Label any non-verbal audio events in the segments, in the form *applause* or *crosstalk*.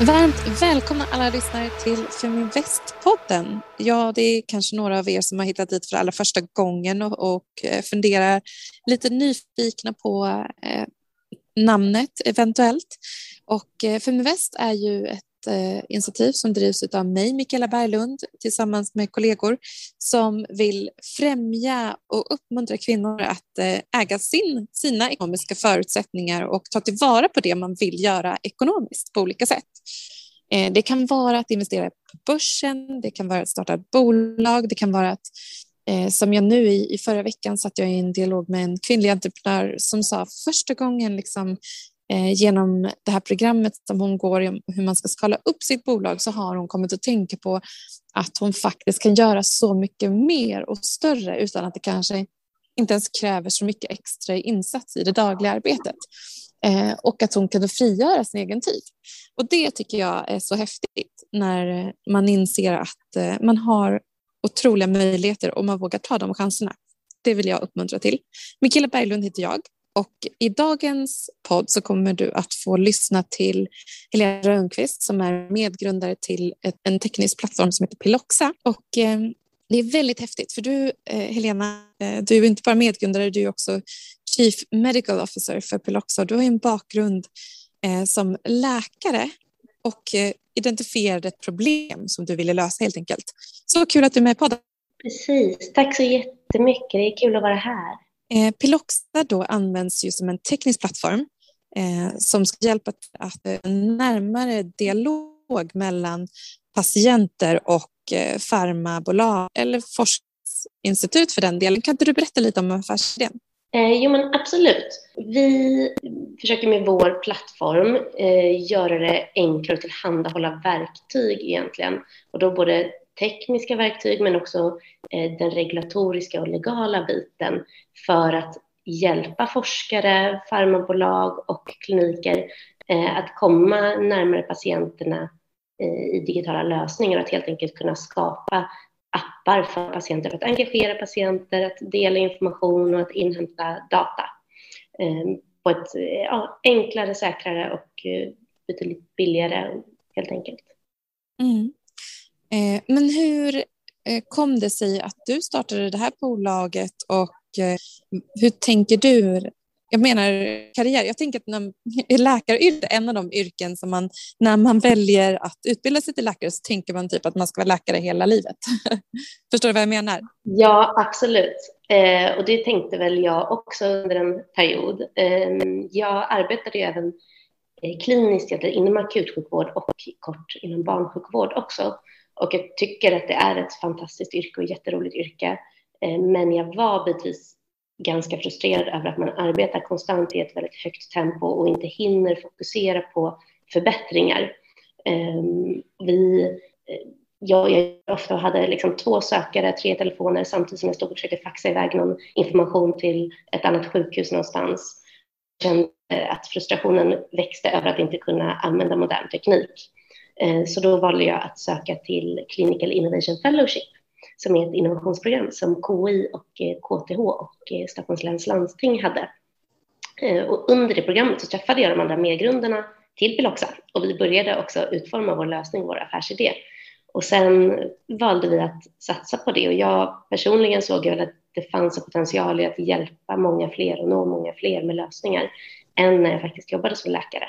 Varmt välkomna alla lyssnare till Feminvest-podden. Ja, det är kanske några av er som har hittat dit för allra första gången och, och eh, funderar lite nyfikna på eh, namnet eventuellt. Och eh, Feminvest är ju ett eh, initiativ som drivs av mig, Mikaela Berglund, tillsammans med kollegor som vill främja och uppmuntra kvinnor att eh, äga sin, sina ekonomiska förutsättningar och ta tillvara på det man vill göra ekonomiskt på olika sätt. Eh, det kan vara att investera på börsen, det kan vara att starta ett bolag, det kan vara att eh, som jag nu i, i förra veckan satt jag i en dialog med en kvinnlig entreprenör som sa första gången liksom, Eh, genom det här programmet som hon går i hur man ska skala upp sitt bolag så har hon kommit att tänka på att hon faktiskt kan göra så mycket mer och större utan att det kanske inte ens kräver så mycket extra insats i det dagliga arbetet. Eh, och att hon kunde frigöra sin egen tid. Och det tycker jag är så häftigt när man inser att eh, man har otroliga möjligheter och man vågar ta de chanserna. Det vill jag uppmuntra till. Mikaela Berglund heter jag och i dagens podd så kommer du att få lyssna till Helena Rönnqvist som är medgrundare till en teknisk plattform som heter Piloxa. Och eh, det är väldigt häftigt för du, eh, Helena, eh, du är inte bara medgrundare, du är också Chief Medical Officer för Piloxa. Du har en bakgrund eh, som läkare och eh, identifierade ett problem som du ville lösa helt enkelt. Så kul att du är med i podden. Precis, tack så jättemycket. Det är kul att vara här. Eh, Piloxa då används ju som en teknisk plattform eh, som ska hjälpa till att eh, närmare dialog mellan patienter och eh, farmabolag eller forskningsinstitut för den delen. Kan inte du berätta lite om affärsidén? Eh, jo, men absolut. Vi försöker med vår plattform eh, göra det enklare att tillhandahålla verktyg egentligen. Och då både tekniska verktyg men också eh, den regulatoriska och legala biten för att hjälpa forskare, farmabolag och kliniker eh, att komma närmare patienterna eh, i digitala lösningar och att helt enkelt kunna skapa appar för patienter för att engagera patienter, att dela information och att inhämta data på ett ja, enklare, säkrare och betydligt billigare helt enkelt. Mm. Eh, men hur eh, kom det sig att du startade det här bolaget och eh, hur tänker du? Jag menar karriär. Jag tänker att när, läkaryrket är en av de yrken som man, när man väljer att utbilda sig till läkare så tänker man typ att man ska vara läkare hela livet. *laughs* Förstår du vad jag menar? Ja, absolut. Eh, och det tänkte väl jag också under en period. Eh, jag arbetade ju även kliniskt inom akutsjukvård och kort inom barnsjukvård också. Och jag tycker att det är ett fantastiskt yrke och jätteroligt yrke. Eh, men jag var bitvis ganska frustrerad över att man arbetar konstant i ett väldigt högt tempo och inte hinner fokusera på förbättringar. Ehm, vi, eh, jag, jag ofta hade liksom två sökare, tre telefoner samtidigt som jag stod och försökte faxa iväg någon information till ett annat sjukhus någonstans. Jag kände att frustrationen växte över att inte kunna använda modern teknik. Eh, så då valde jag att söka till Clinical Innovation Fellowship som är ett innovationsprogram som KI och eh, KTH och eh, Stockholms läns landsting hade. Och under det programmet så träffade jag de andra medgrundarna till Piloxa och vi började också utforma vår lösning, vår affärsidé. Och sen valde vi att satsa på det och jag personligen såg väl att det fanns en potential i att hjälpa många fler och nå många fler med lösningar än när jag faktiskt jobbade som läkare.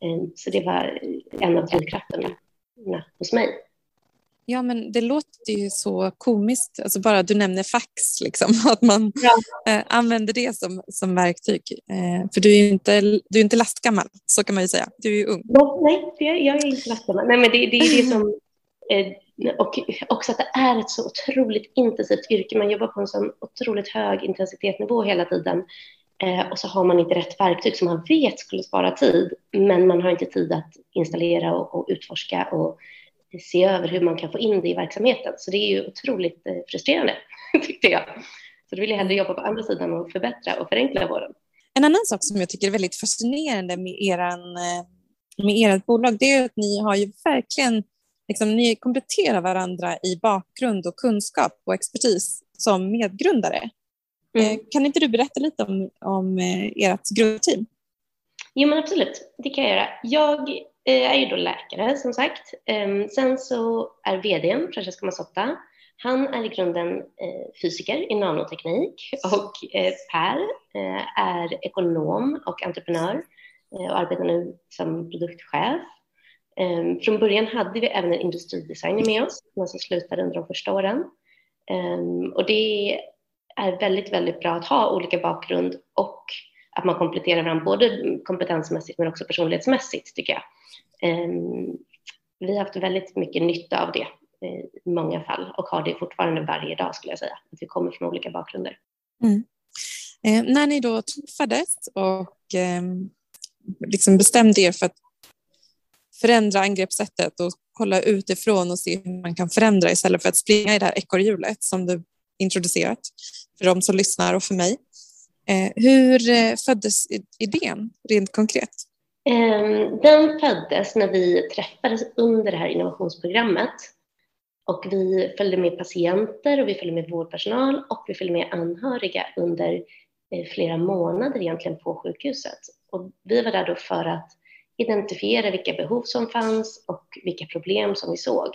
Ehm, så det var en av drivkrafterna hos mig. Ja, men det låter ju så komiskt, alltså bara du nämner fax, liksom, *laughs* att man ja. eh, använder det som, som verktyg. Eh, för du är ju inte, du är inte lastgammal, så kan man ju säga. Du är ju ung. Nej, jag är inte lastgammal. Nej, men det, det är det som... Eh, och också att det är ett så otroligt intensivt yrke. Man jobbar på en så otroligt hög intensitetsnivå hela tiden. Eh, och så har man inte rätt verktyg som man vet skulle spara tid, men man har inte tid att installera och, och utforska och se över hur man kan få in det i verksamheten. Så det är ju otroligt eh, frustrerande, *laughs* tyckte jag. Så då vill jag hellre jobba på andra sidan och förbättra och förenkla vården. En annan sak som jag tycker är väldigt fascinerande med, eran, eh, med ert bolag, det är att ni har ju verkligen liksom, ni kompletterar varandra i bakgrund och kunskap och expertis som medgrundare. Mm. Eh, kan inte du berätta lite om, om eh, ert grundteam? Jo, men absolut. Det kan jag göra. Jag är ju då läkare som sagt. Ehm, sen så är vdn Francesco Mazzotta. Han är i grunden fysiker i nanoteknik och Per är ekonom och entreprenör och arbetar nu som produktchef. Ehm, från början hade vi även en industridesigner med oss, men som slutade under de första åren. Ehm, och det är väldigt, väldigt bra att ha olika bakgrund och att man kompletterar varandra både kompetensmässigt men också personlighetsmässigt tycker jag. Ehm, vi har haft väldigt mycket nytta av det eh, i många fall och har det fortfarande varje dag skulle jag säga, att vi kommer från olika bakgrunder. Mm. Eh, när ni då träffades och eh, liksom bestämde er för att förändra angreppssättet och kolla utifrån och se hur man kan förändra istället för att springa i det här ekorrhjulet som du introducerat för de som lyssnar och för mig. Eh, hur eh, föddes idén rent konkret? Ehm, den föddes när vi träffades under det här innovationsprogrammet och vi följde med patienter och vi följde med vårdpersonal och vi följde med anhöriga under eh, flera månader egentligen på sjukhuset. Och vi var där då för att identifiera vilka behov som fanns och vilka problem som vi såg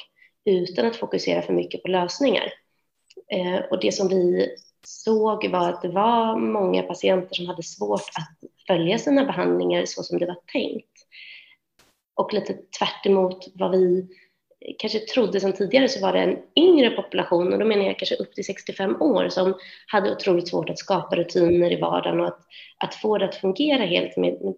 utan att fokusera för mycket på lösningar. Och det som vi såg var att det var många patienter som hade svårt att följa sina behandlingar så som det var tänkt. Och lite tvärt vad vi kanske trodde sen tidigare så var det en yngre population och då menar jag kanske upp till 65 år som hade otroligt svårt att skapa rutiner i vardagen och att, att få det att fungera helt med, med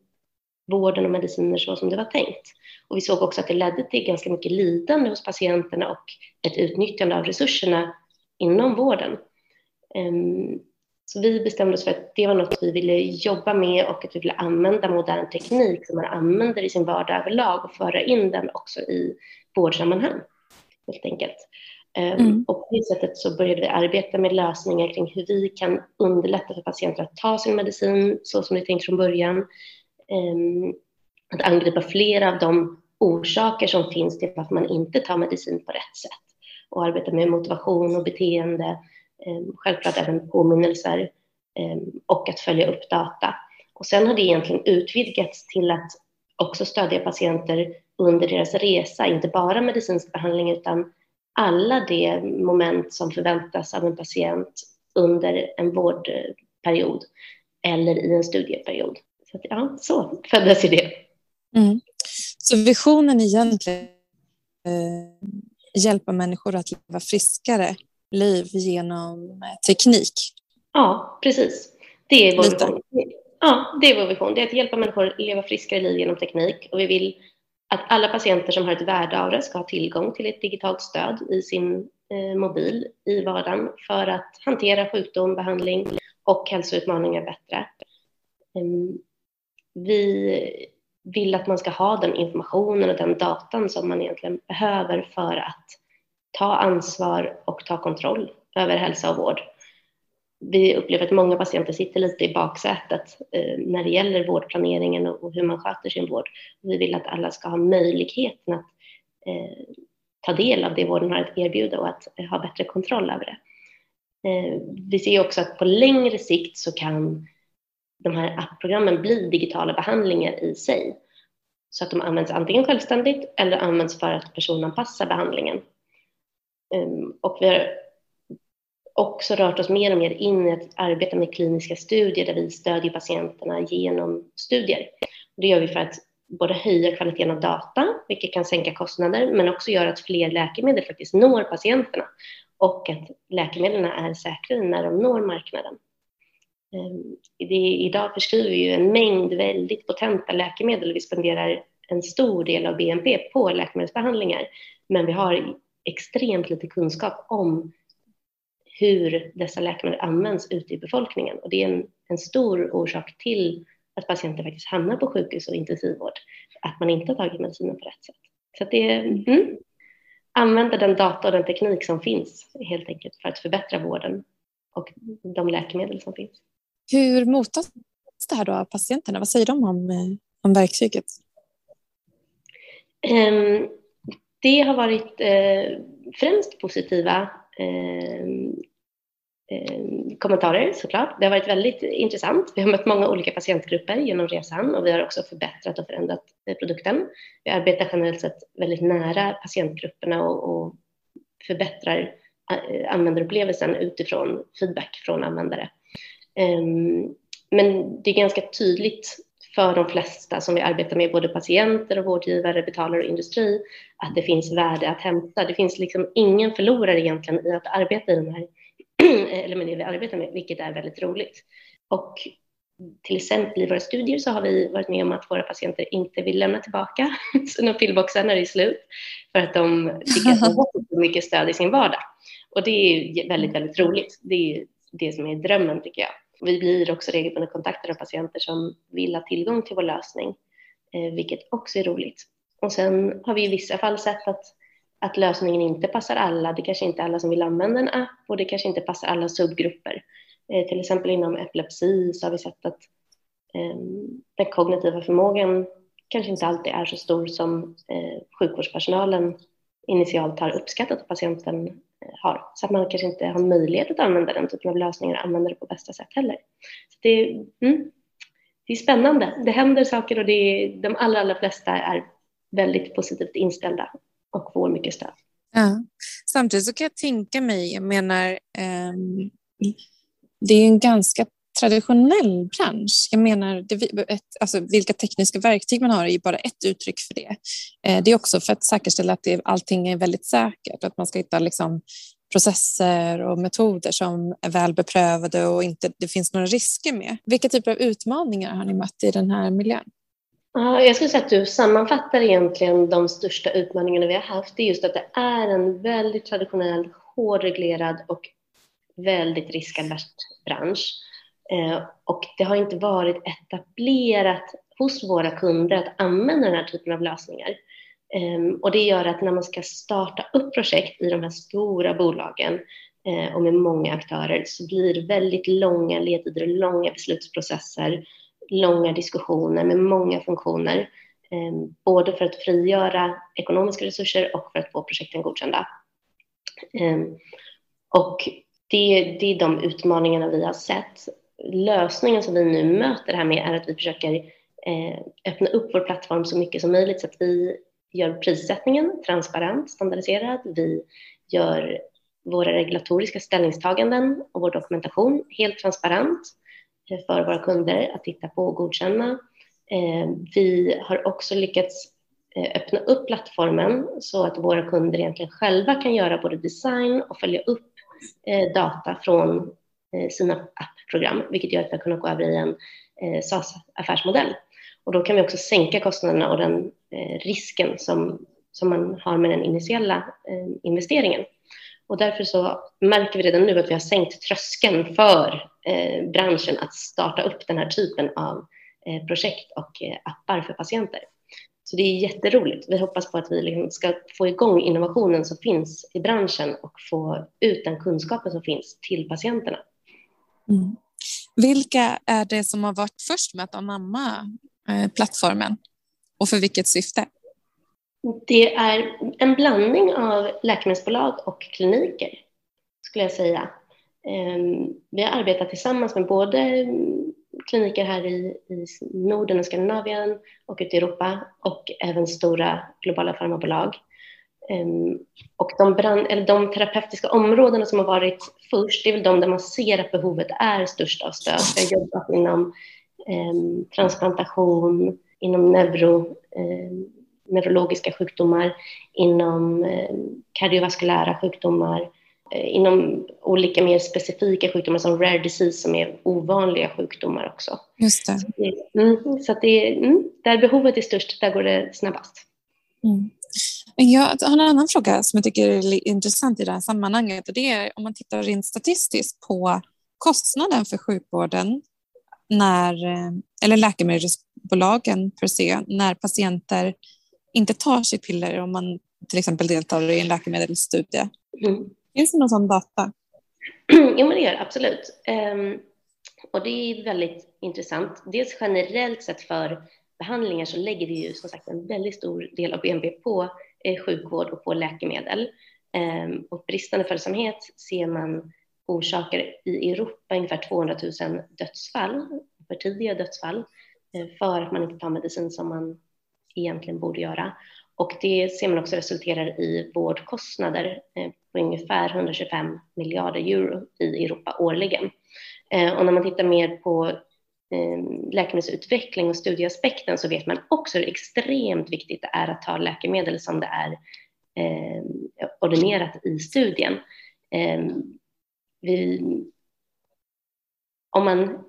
vården och mediciner så som det var tänkt. Och vi såg också att det ledde till ganska mycket lidande hos patienterna och ett utnyttjande av resurserna inom vården. Ehm, så vi bestämde oss för att det var något vi ville jobba med och att vi ville använda modern teknik som man använder i sin vardag överlag och föra in den också i vårdsammanhang, helt enkelt. Ehm, mm. Och på det sättet så började vi arbeta med lösningar kring hur vi kan underlätta för patienter att ta sin medicin så som vi tänkt från början. Ehm, att angripa flera av de orsaker som finns till varför man inte tar medicin på rätt sätt och arbeta med motivation och beteende, Ehm, självklart även påminnelser ehm, och att följa upp data. Och sen har det egentligen utvidgats till att också stödja patienter under deras resa, inte bara medicinsk behandling utan alla de moment som förväntas av en patient under en vårdperiod eller i en studieperiod. Så, att, ja, så föddes idén. Mm. Så visionen egentligen eh, hjälpa människor att leva friskare liv genom eh, teknik. Ja, precis. Det är vår Lite. vision. Ja, det är vår vision. Det är att hjälpa människor att leva friskare liv genom teknik. Och vi vill att alla patienter som har ett värde av det ska ha tillgång till ett digitalt stöd i sin eh, mobil i vardagen för att hantera sjukdom, behandling och hälsoutmaningar bättre. Um, vi vill att man ska ha den informationen och den datan som man egentligen behöver för att ta ansvar och ta kontroll över hälsa och vård. Vi upplever att många patienter sitter lite i baksätet eh, när det gäller vårdplaneringen och hur man sköter sin vård. Vi vill att alla ska ha möjligheten att eh, ta del av det vården har att erbjuda och att eh, ha bättre kontroll över det. Vi ser också att på längre sikt så kan de här appprogrammen bli digitala behandlingar i sig. Så att de används antingen självständigt eller används för att personanpassa behandlingen. Ehm, och vi har också rört oss mer och mer in i att arbeta med kliniska studier där vi stödjer patienterna genom studier. Det gör vi för att både höja kvaliteten av data, vilket kan sänka kostnader, men också göra att fler läkemedel faktiskt når patienterna och att läkemedlen är säkrare när de når marknaden. Ehm, idag förskriver vi ju en mängd väldigt potenta läkemedel. Vi spenderar en stor del av BNP på läkemedelsbehandlingar, men vi har extremt lite kunskap om hur dessa läkemedel används ute i befolkningen. Och det är en, en stor orsak till att patienter faktiskt hamnar på sjukhus och intensivvård, att man inte har tagit medicinen på rätt sätt. Så det är mm, använda den data och den teknik som finns helt enkelt för att förbättra vården och de läkemedel som finns. Hur mottas det här då av patienterna? Vad säger de om, eh, om verktyget? Um, det har varit eh, främst positiva. Eh, eh, kommentarer såklart. Det har varit väldigt intressant. Vi har mött många olika patientgrupper genom resan och vi har också förbättrat och förändrat eh, produkten. Vi arbetar generellt sett väldigt nära patientgrupperna och, och förbättrar eh, användarupplevelsen utifrån feedback från användare. Ehm, men det är ganska tydligt för de flesta som vi arbetar med, både patienter och vårdgivare, betalare och industri, att det finns värde att hämta. Det finns liksom ingen förlorare egentligen i att arbeta i de här, *clears throat* eller med det vi arbetar med, vilket är väldigt roligt. Och till exempel i våra studier så har vi varit med om att våra patienter inte vill lämna tillbaka *laughs* sina pillboxar när det är slut för att de tycker att de har så mycket stöd i sin vardag. Och det är väldigt, väldigt roligt. Det är det som är drömmen tycker jag. Vi blir också regelbundet kontaktade av patienter som vill ha tillgång till vår lösning, eh, vilket också är roligt. Och sen har vi i vissa fall sett att, att lösningen inte passar alla. Det kanske inte är alla som vill använda en app och det kanske inte passar alla subgrupper. Eh, till exempel inom epilepsi så har vi sett att eh, den kognitiva förmågan kanske inte alltid är så stor som eh, sjukvårdspersonalen initialt har uppskattat att patienten har. Så att man kanske inte har möjlighet att använda den typen av lösningar och använda det på bästa sätt heller. Så det, mm, det är spännande. Det händer saker och det är, de allra, allra flesta är väldigt positivt inställda och får mycket stöd. Ja. Samtidigt så kan jag tänka mig, jag menar, eh, det är en ganska traditionell bransch. Jag menar, det, ett, alltså, vilka tekniska verktyg man har är ju bara ett uttryck för det. Eh, det är också för att säkerställa att det, allting är väldigt säkert, att man ska hitta liksom, processer och metoder som är väl beprövade och inte det finns några risker med. Vilka typer av utmaningar har ni mött i den här miljön? Jag skulle säga att du sammanfattar egentligen de största utmaningarna vi har haft. Det är just att det är en väldigt traditionell, hårdreglerad och väldigt riskavert bransch. Eh, och det har inte varit etablerat hos våra kunder att använda den här typen av lösningar. Ehm, och det gör att när man ska starta upp projekt i de här stora bolagen eh, och med många aktörer så blir det väldigt långa ledtider, och långa beslutsprocesser, långa diskussioner med många funktioner. Ehm, både för att frigöra ekonomiska resurser och för att få projekten godkända. Ehm, och det, det är de utmaningarna vi har sett lösningen som vi nu möter det här med är att vi försöker eh, öppna upp vår plattform så mycket som möjligt så att vi gör prissättningen transparent, standardiserad. Vi gör våra regulatoriska ställningstaganden och vår dokumentation helt transparent eh, för våra kunder att titta på och godkänna. Eh, vi har också lyckats eh, öppna upp plattformen så att våra kunder egentligen själva kan göra både design och följa upp data från Eh, sina app-program, vilket gör att vi har kunnat gå över i en eh, SaaS-affärsmodell. Och då kan vi också sänka kostnaderna och den eh, risken som, som man har med den initiala investeringen. Och därför så märker vi redan nu att vi har sänkt tröskeln för eh, branschen att starta upp den här typen av eh, projekt och eh, appar för patienter. Så det är jätteroligt. Vi hoppas på att vi liksom ska få igång innovationen som finns i branschen och få ut den kunskapen som finns till patienterna. Mm. Vilka är det som har varit först med att anamma eh, plattformen och för vilket syfte? Det är en blandning av läkemedelsbolag och kliniker, skulle jag säga. Ehm, vi har arbetat tillsammans med både kliniker här i, Norden och Skandinavien och ute i Europa och även stora globala farmabolag. Ehm, och de, brand, eller de terapeutiska områdena som har varit först, det är väl de där man ser att behovet är störst av stöd. Vi har jobbat inom eh, transplantation, inom neuro, eh, neurologiska sjukdomar, inom eh, kardiovaskulära sjukdomar, eh, inom olika mer specifika sjukdomar som rare disease som är ovanliga sjukdomar också. Just det. Så, det, mm, så det, mm, där behovet är störst, där går det snabbast. Mm. Jag har en annan fråga som jag tycker är intressant i det här sammanhanget och det är om man tittar rent statistiskt på kostnaden för sjukvården när, eller läkemedelsbolagen per se, när patienter inte tar sitt piller om man till exempel deltar i en läkemedelsstudie. Mm. Finns det någon sån data? *clears throat* Jo, men det gör absolut. Um, och det är väldigt intressant. Dels generellt sett för behandlingar så lägger vi ju som sagt en väldigt stor del av BNP på eh, Eh, sjukvård och på läkemedel. Ehm, och bristande följsamhet ser man orsakar i Europa ungefär 200 000 dödsfall, för tidiga dödsfall, eh, för att man inte tar medicin som man egentligen borde göra. Och det ser man också resulterar i vårdkostnader eh, på ungefär 125 miljarder euro i Europa årligen. Och när man tittar mer på läkemedelsutveckling och studieaspekten så vet man också hur extremt viktigt det är att ta läkemedel som det är eh, ordinerat i studien. Eh, vi, om man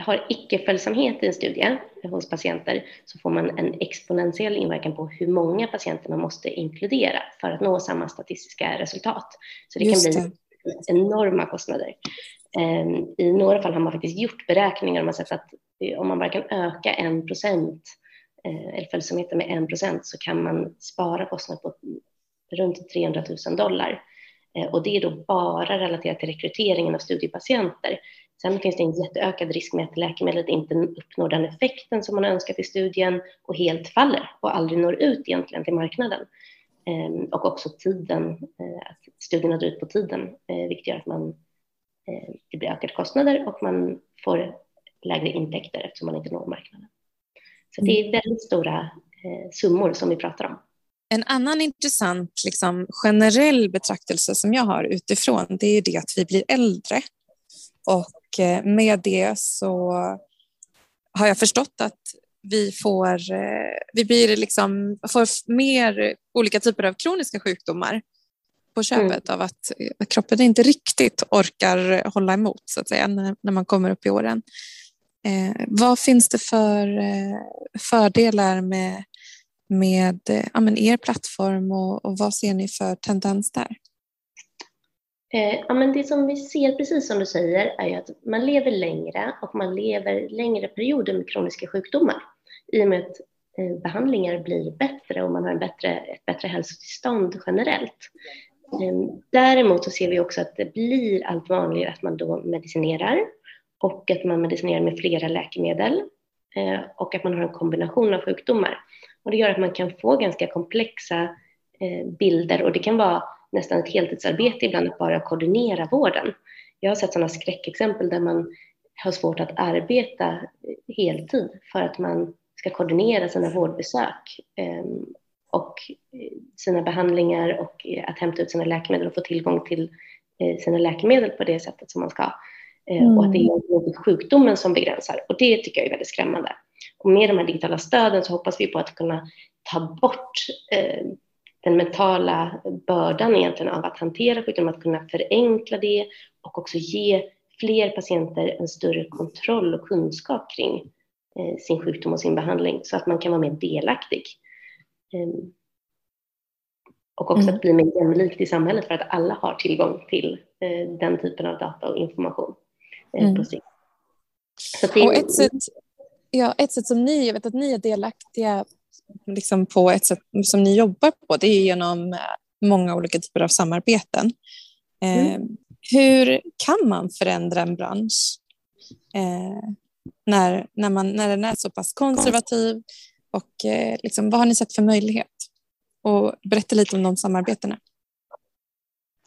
har icke-följsamhet i en studie hos patienter så får man en exponentiell inverkan på hur många patienter man måste inkludera för att nå samma statistiska resultat. Så det Just kan bli det. enorma kostnader. Ehm, I några fall har man faktiskt gjort beräkningar och man sett att om man bara kan öka en procent eh, eller följsamheten med en procent så kan man spara kostnader på runt 300 000 dollar. Eh, och det är då bara relaterat till rekryteringen av studiepatienter. Sen finns det en jätteökad risk med att läkemedlet inte uppnår den effekten som man önskat i studien och helt faller och aldrig når ut egentligen till marknaden. Ehm, och också tiden, eh, att studierna drar ut på tiden, vilket gör att man det blir ökade kostnader och man får lägre intäkter eftersom man inte når marknaden. Så det är mm. väldigt stora eh, summor som vi pratar om. En annan intressant liksom, generell betraktelse som jag har utifrån det är det att vi blir äldre. Och eh, med det så har jag förstått att vi får, vi blir liksom, får mer olika typer av kroniska sjukdomar på köpet mm. av att, att kroppen inte riktigt orkar hålla emot så att säga när, när man kommer upp i åren. Eh, vad finns det för eh, fördelar med, med eh, ja, men er plattform och, och, vad ser ni för tendens där? Eh, ja, men det som vi ser, precis som du säger, är att man lever längre och man lever längre perioder med kroniska sjukdomar i och med att eh, behandlingar blir bättre och man har en bättre, ett bättre hälsotillstånd generellt. Ehm, däremot så ser vi också att det blir allt vanligare att man då medicinerar och att man medicinerar med flera läkemedel eh, och att man har en kombination av sjukdomar. Och det gör att man kan få ganska komplexa eh, bilder och det kan vara nästan ett heltidsarbete ibland att bara koordinera vården. Jag har sett sådana skräckexempel där man har svårt att arbeta eh, heltid för att man ska koordinera sina vårdbesök ehm, och eh, sina behandlingar och eh, att hämta ut sina läkemedel och få tillgång till eh, sina läkemedel på det sättet som man ska. Mm. Och att det är sjukdomen som begränsar. Och det tycker jag är väldigt skrämmande. Och med de här digitala stöden så hoppas vi på att kunna ta bort eh, den mentala bördan egentligen av att hantera sjukdomen, att kunna förenkla det och också ge fler patienter en större kontroll och kunskap kring eh, sin sjukdom och sin behandling så att man kan vara mer delaktig. Ehm, och också mm. att bli mer jämlikt i samhället för att alla har tillgång till eh, den typen av data och information eh, mm. på sikt. Och ett, sätt, ja, ett sätt som ni, jag vet att ni är delaktiga liksom på ett sätt som ni jobbar på, det är genom eh, många olika typer av samarbeten. Mm. Eh, hur kan man förändra en bransch eh, när, när, man, när den är så pass konservativ och eh, liksom, vad har ni sett för möjlighet? Och berätta lite om de samarbetena.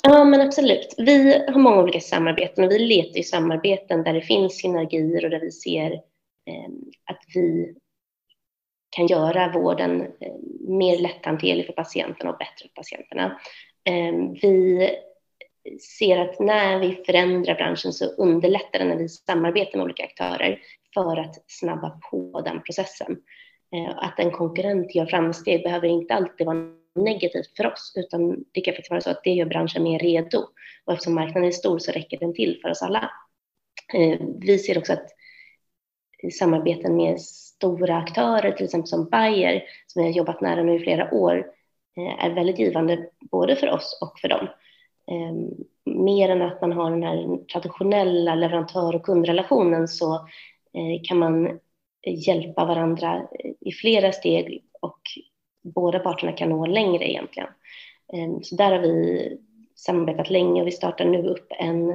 Ja, men absolut. Vi har många olika samarbeten och vi letar i samarbeten där det finns synergier och där vi ser eh, att vi kan göra vården eh, mer lätthanterlig för patienterna och bättre för patienterna. Eh, vi ser att när vi förändrar branschen så underlättar det när vi samarbetar med olika aktörer för att snabba på den processen. Eh, att en konkurrent gör framsteg behöver inte alltid vara negativt för oss, utan det kan faktiskt vara så att det gör branschen mer redo. Och eftersom marknaden är stor så räcker den till för oss alla. Eh, vi ser också att samarbeten med stora aktörer, till exempel som Bayer, som vi har jobbat nära nu i flera år, eh, är väldigt givande både för oss och för dem. Mer än att man har den här traditionella leverantör och kundrelationen så kan man hjälpa varandra i flera steg och båda parterna kan nå längre egentligen. Ehm, så där har vi samarbetat länge och vi startar nu upp en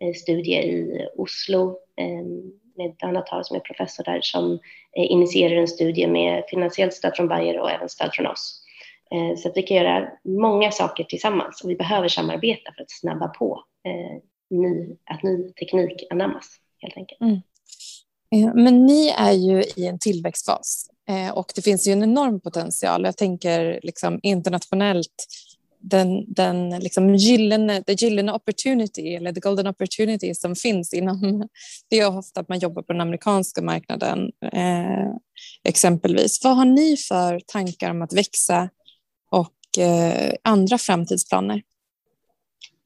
eh, studie i Oslo ehm, med med Danatar som är professor där som eh, initierar en studie med finansiellt stöd från Bayer och även stöd från oss. Ehm, så att vi kan göra många saker tillsammans och vi behöver samarbeta för att snabba på eh, ny, att ny teknik anammas helt enkelt. Mm. Eh, men ni är ju i en tillväxtfas eh, och det finns ju en enorm potential. Jag tänker liksom internationellt den, den liksom gyllene, the gyllene opportunity eller the golden opportunity som finns inom, *laughs* det är ofta att man jobbar på den amerikanska marknaden eh, exempelvis. Vad har ni för tankar om att växa och eh, andra framtidsplaner?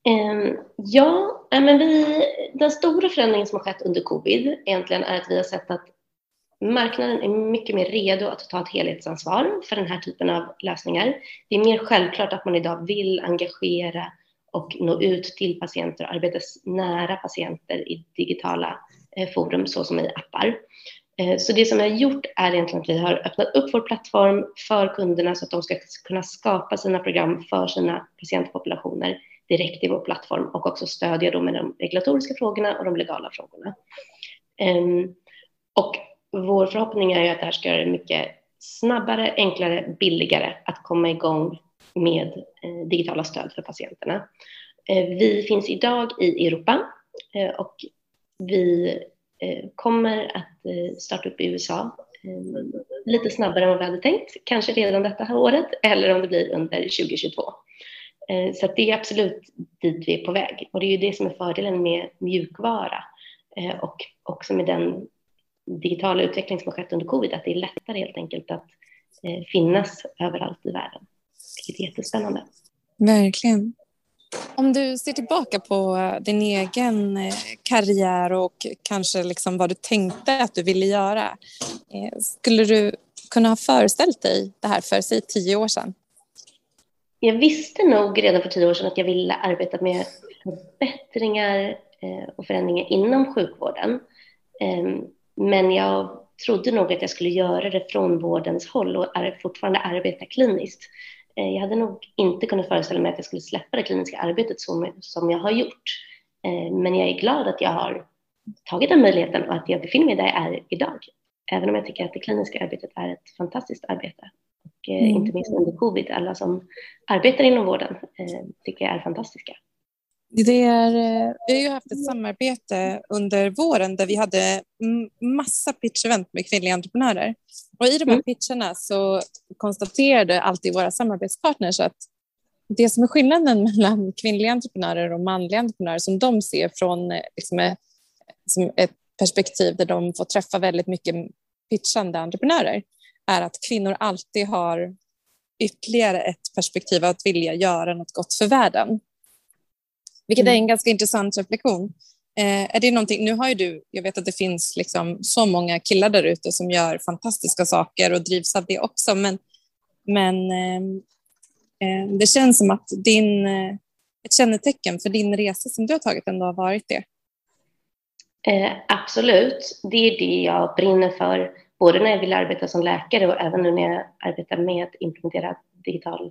Ehm, ja, men vi, den stora förändringen som har skett under covid egentligen är att vi har sett att marknaden är mycket mer redo att ta ett helhetsansvar för den här typen av lösningar. Det är mer självklart att man idag vill engagera och nå ut till patienter och arbeta nära patienter i digitala eh, forum såsom i appar. Eh, så det som vi har gjort är egentligen att vi har öppnat upp vår plattform för kunderna så att de ska kunna skapa sina program för sina patientpopulationer direkt i vår plattform och också stödja dem med de regulatoriska frågorna och de legala frågorna. Ehm, och vår förhoppning är ju att det här ska göra det mycket snabbare, enklare, billigare att komma igång med eh, digitala stöd för patienterna. Ehm, vi finns idag i Europa eh, och vi eh, kommer att starta upp i USA ehm, lite snabbare än vad vi hade tänkt, kanske redan detta här året eller om det blir under 2022. Eh, så det är absolut dit vi är på väg och det är ju det som är fördelen med mjukvara eh, och också med den digitala utveckling som har skett under covid, att det är lättare helt enkelt att eh, finnas överallt i världen. Vilket är jättespännande. Verkligen. Om du ser tillbaka på din egen karriär och kanske liksom vad du tänkte att du ville göra. Skulle du kunna ha föreställt dig det här för sig tio år sedan? Jag visste nog redan för tio år sedan att jag ville arbeta med förbättringar eh, och förändringar inom sjukvården. Ehm, men jag trodde nog att jag skulle göra det från vårdens håll och fortfarande arbeta kliniskt. Eh, jag hade nog inte kunnat föreställa mig att jag skulle släppa det kliniska arbetet som, jag har gjort. Eh, men jag är glad att jag har tagit den möjligheten och att jag befinner mig där jag är idag. Även om jag tycker att det kliniska arbetet är ett fantastiskt arbete. Och eh, mm. inte minst under covid, alla som arbetar inom vården tycker jag är fantastiska. Det är, eh, vi har ju haft ett samarbete under våren där vi hade massa pitch-event med kvinnliga entreprenörer. Och I de här mm. pitcherna så konstaterade alltid våra samarbetspartners att det som är skillnaden *laughs* mellan kvinnliga entreprenörer och manliga entreprenörer som de ser från eh, liksom, eh, som ett perspektiv där de får träffa väldigt mycket pitchande entreprenörer är att kvinnor alltid har ytterligare ett perspektiv att vilja göra något gott för världen. Vilket är en mm. ganska intressant reflektion. Eh, är det någonting, nu har ju du, jag vet att det finns liksom så många killar där ute som gör fantastiska saker och drivs av det också, men, men eh, eh det känns som att din, eh, ett kännetecken för din resa som du har tagit ändå har varit det. Eh, absolut, det är det jag brinner för, både när jag vill arbeta som läkare och även nu när jag arbetar med att implementera digitala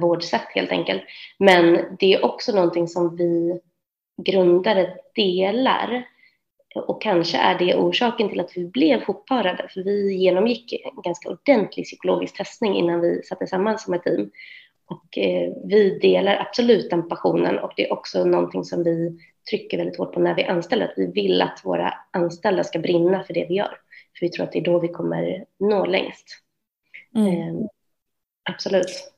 vårdsätt helt enkelt. Men det är också någonting som vi grundare delar och kanske är det orsaken till att vi blev hopparade, för vi genomgick en ganska ordentlig psykologisk testning innan vi satte samman som ett team. Och eh, vi delar absolut den passionen och det är också någonting som vi trycker väldigt hårt på när vi anställer, att vi vill att våra anställda ska brinna för det vi gör. För vi tror att det är då vi kommer nå längst. Mm. Eh, absolut.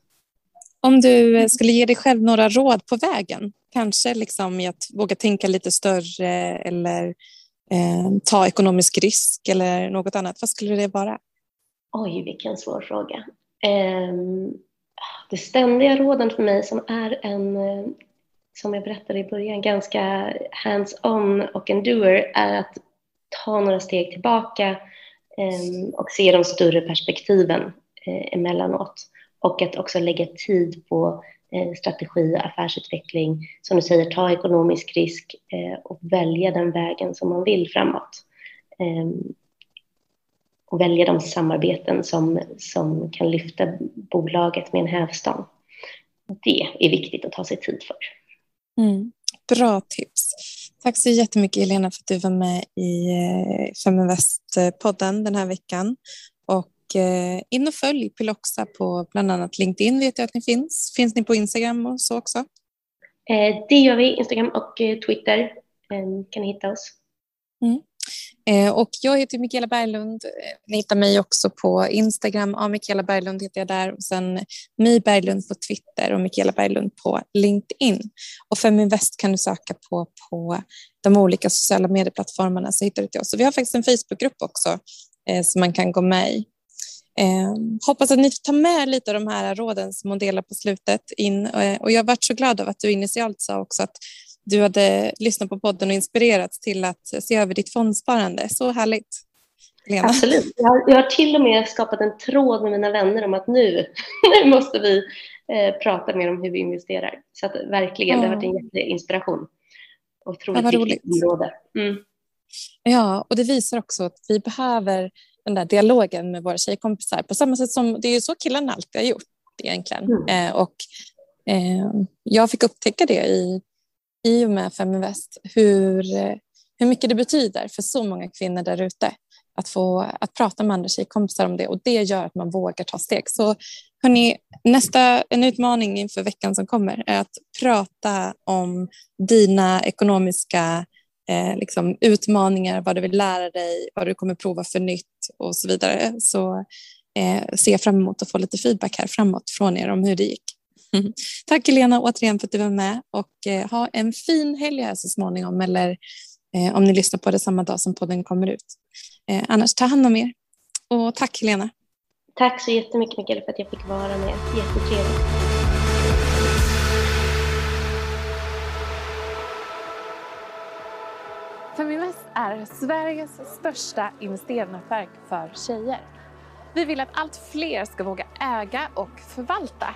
Om du eh, skulle ge dig själv några råd på vägen, kanske liksom i att våga tänka lite större eller eh, ta ekonomisk risk eller något annat, vad skulle det vara? Oj, vilken svår fråga. Eh, det ständiga råden för mig som är en, eh, som jag berättade i början, ganska hands-on och en doer är att ta några steg tillbaka eh, och se de större perspektiven eh, emellanåt och att också lägga tid på eh, strategi, affärsutveckling, som du säger, ta ekonomisk risk eh, och välja den vägen som man vill framåt. Ehm, och välja de samarbeten som, som kan lyfta bolaget med en hävstång. Det är viktigt att ta sig tid för. Mm. Bra tips. Tack så jättemycket Helena för att du var med i eh, Feminvest-podden den här veckan. Och Eh, in och följ Piloxa på bland annat LinkedIn vet jag att ni finns. Finns ni på Instagram och så också? Eh, det gör vi, Instagram och Twitter eh, kan ni hitta oss. Mm. Eh, och jag heter Mikaela Berglund. Eh, ni hittar mig också på Instagram. Ja, Mikaela Berglund heter jag där. Och sen My Berglund på Twitter och Mikaela Berglund på LinkedIn. Och Feminvest kan du söka på på de olika sociala medieplattformarna så hittar du till oss. Och vi har faktiskt en Facebookgrupp också eh, som man kan gå med i. Eh, hoppas att ni tar med lite av de här råden som hon delar på slutet in. Eh, och jag har varit så glad av att du initialt sa också att du hade lyssnat på podden och inspirerats till att se över ditt fondsparande. Så härligt. Lena. Absolut. Jag har, jag har, till och med skapat en tråd med mina vänner om att nu, *laughs* nu måste vi eh, prata mer om hur vi investerar. Så att verkligen, ja. det har varit en jätteinspiration. Otroligt ja, viktigt område. Mm. Ja, och det visar också att vi behöver den där dialogen med våra tjejkompisar på samma sätt som det är så killarna alltid har gjort egentligen. Mm. Eh, och eh, jag fick upptäcka det i i och med Feminvest hur, eh, hur mycket det betyder för så många kvinnor där ute att få att prata med andra tjejkompisar om det och det gör att man vågar ta steg. Så hörni, nästa en utmaning inför veckan som kommer är att prata om dina ekonomiska eh, liksom, utmaningar, vad du vill lära dig, vad du kommer prova för nytt och så vidare. Så eh, ser jag fram emot att få lite feedback här framåt från er om hur det gick. *laughs* Tack Helena återigen för att du var med och eh, ha en fin helg här så småningom eller eh, om ni lyssnar på det samma dag som podden kommer ut. Eh, annars ta hand om er och tack Helena. Tack så jättemycket Mikael för att jag fick vara med. Jättetrevligt. Feminvest är Sveriges största investeringsnätverk för tjejer. Vi vill att allt fler ska våga äga och förvalta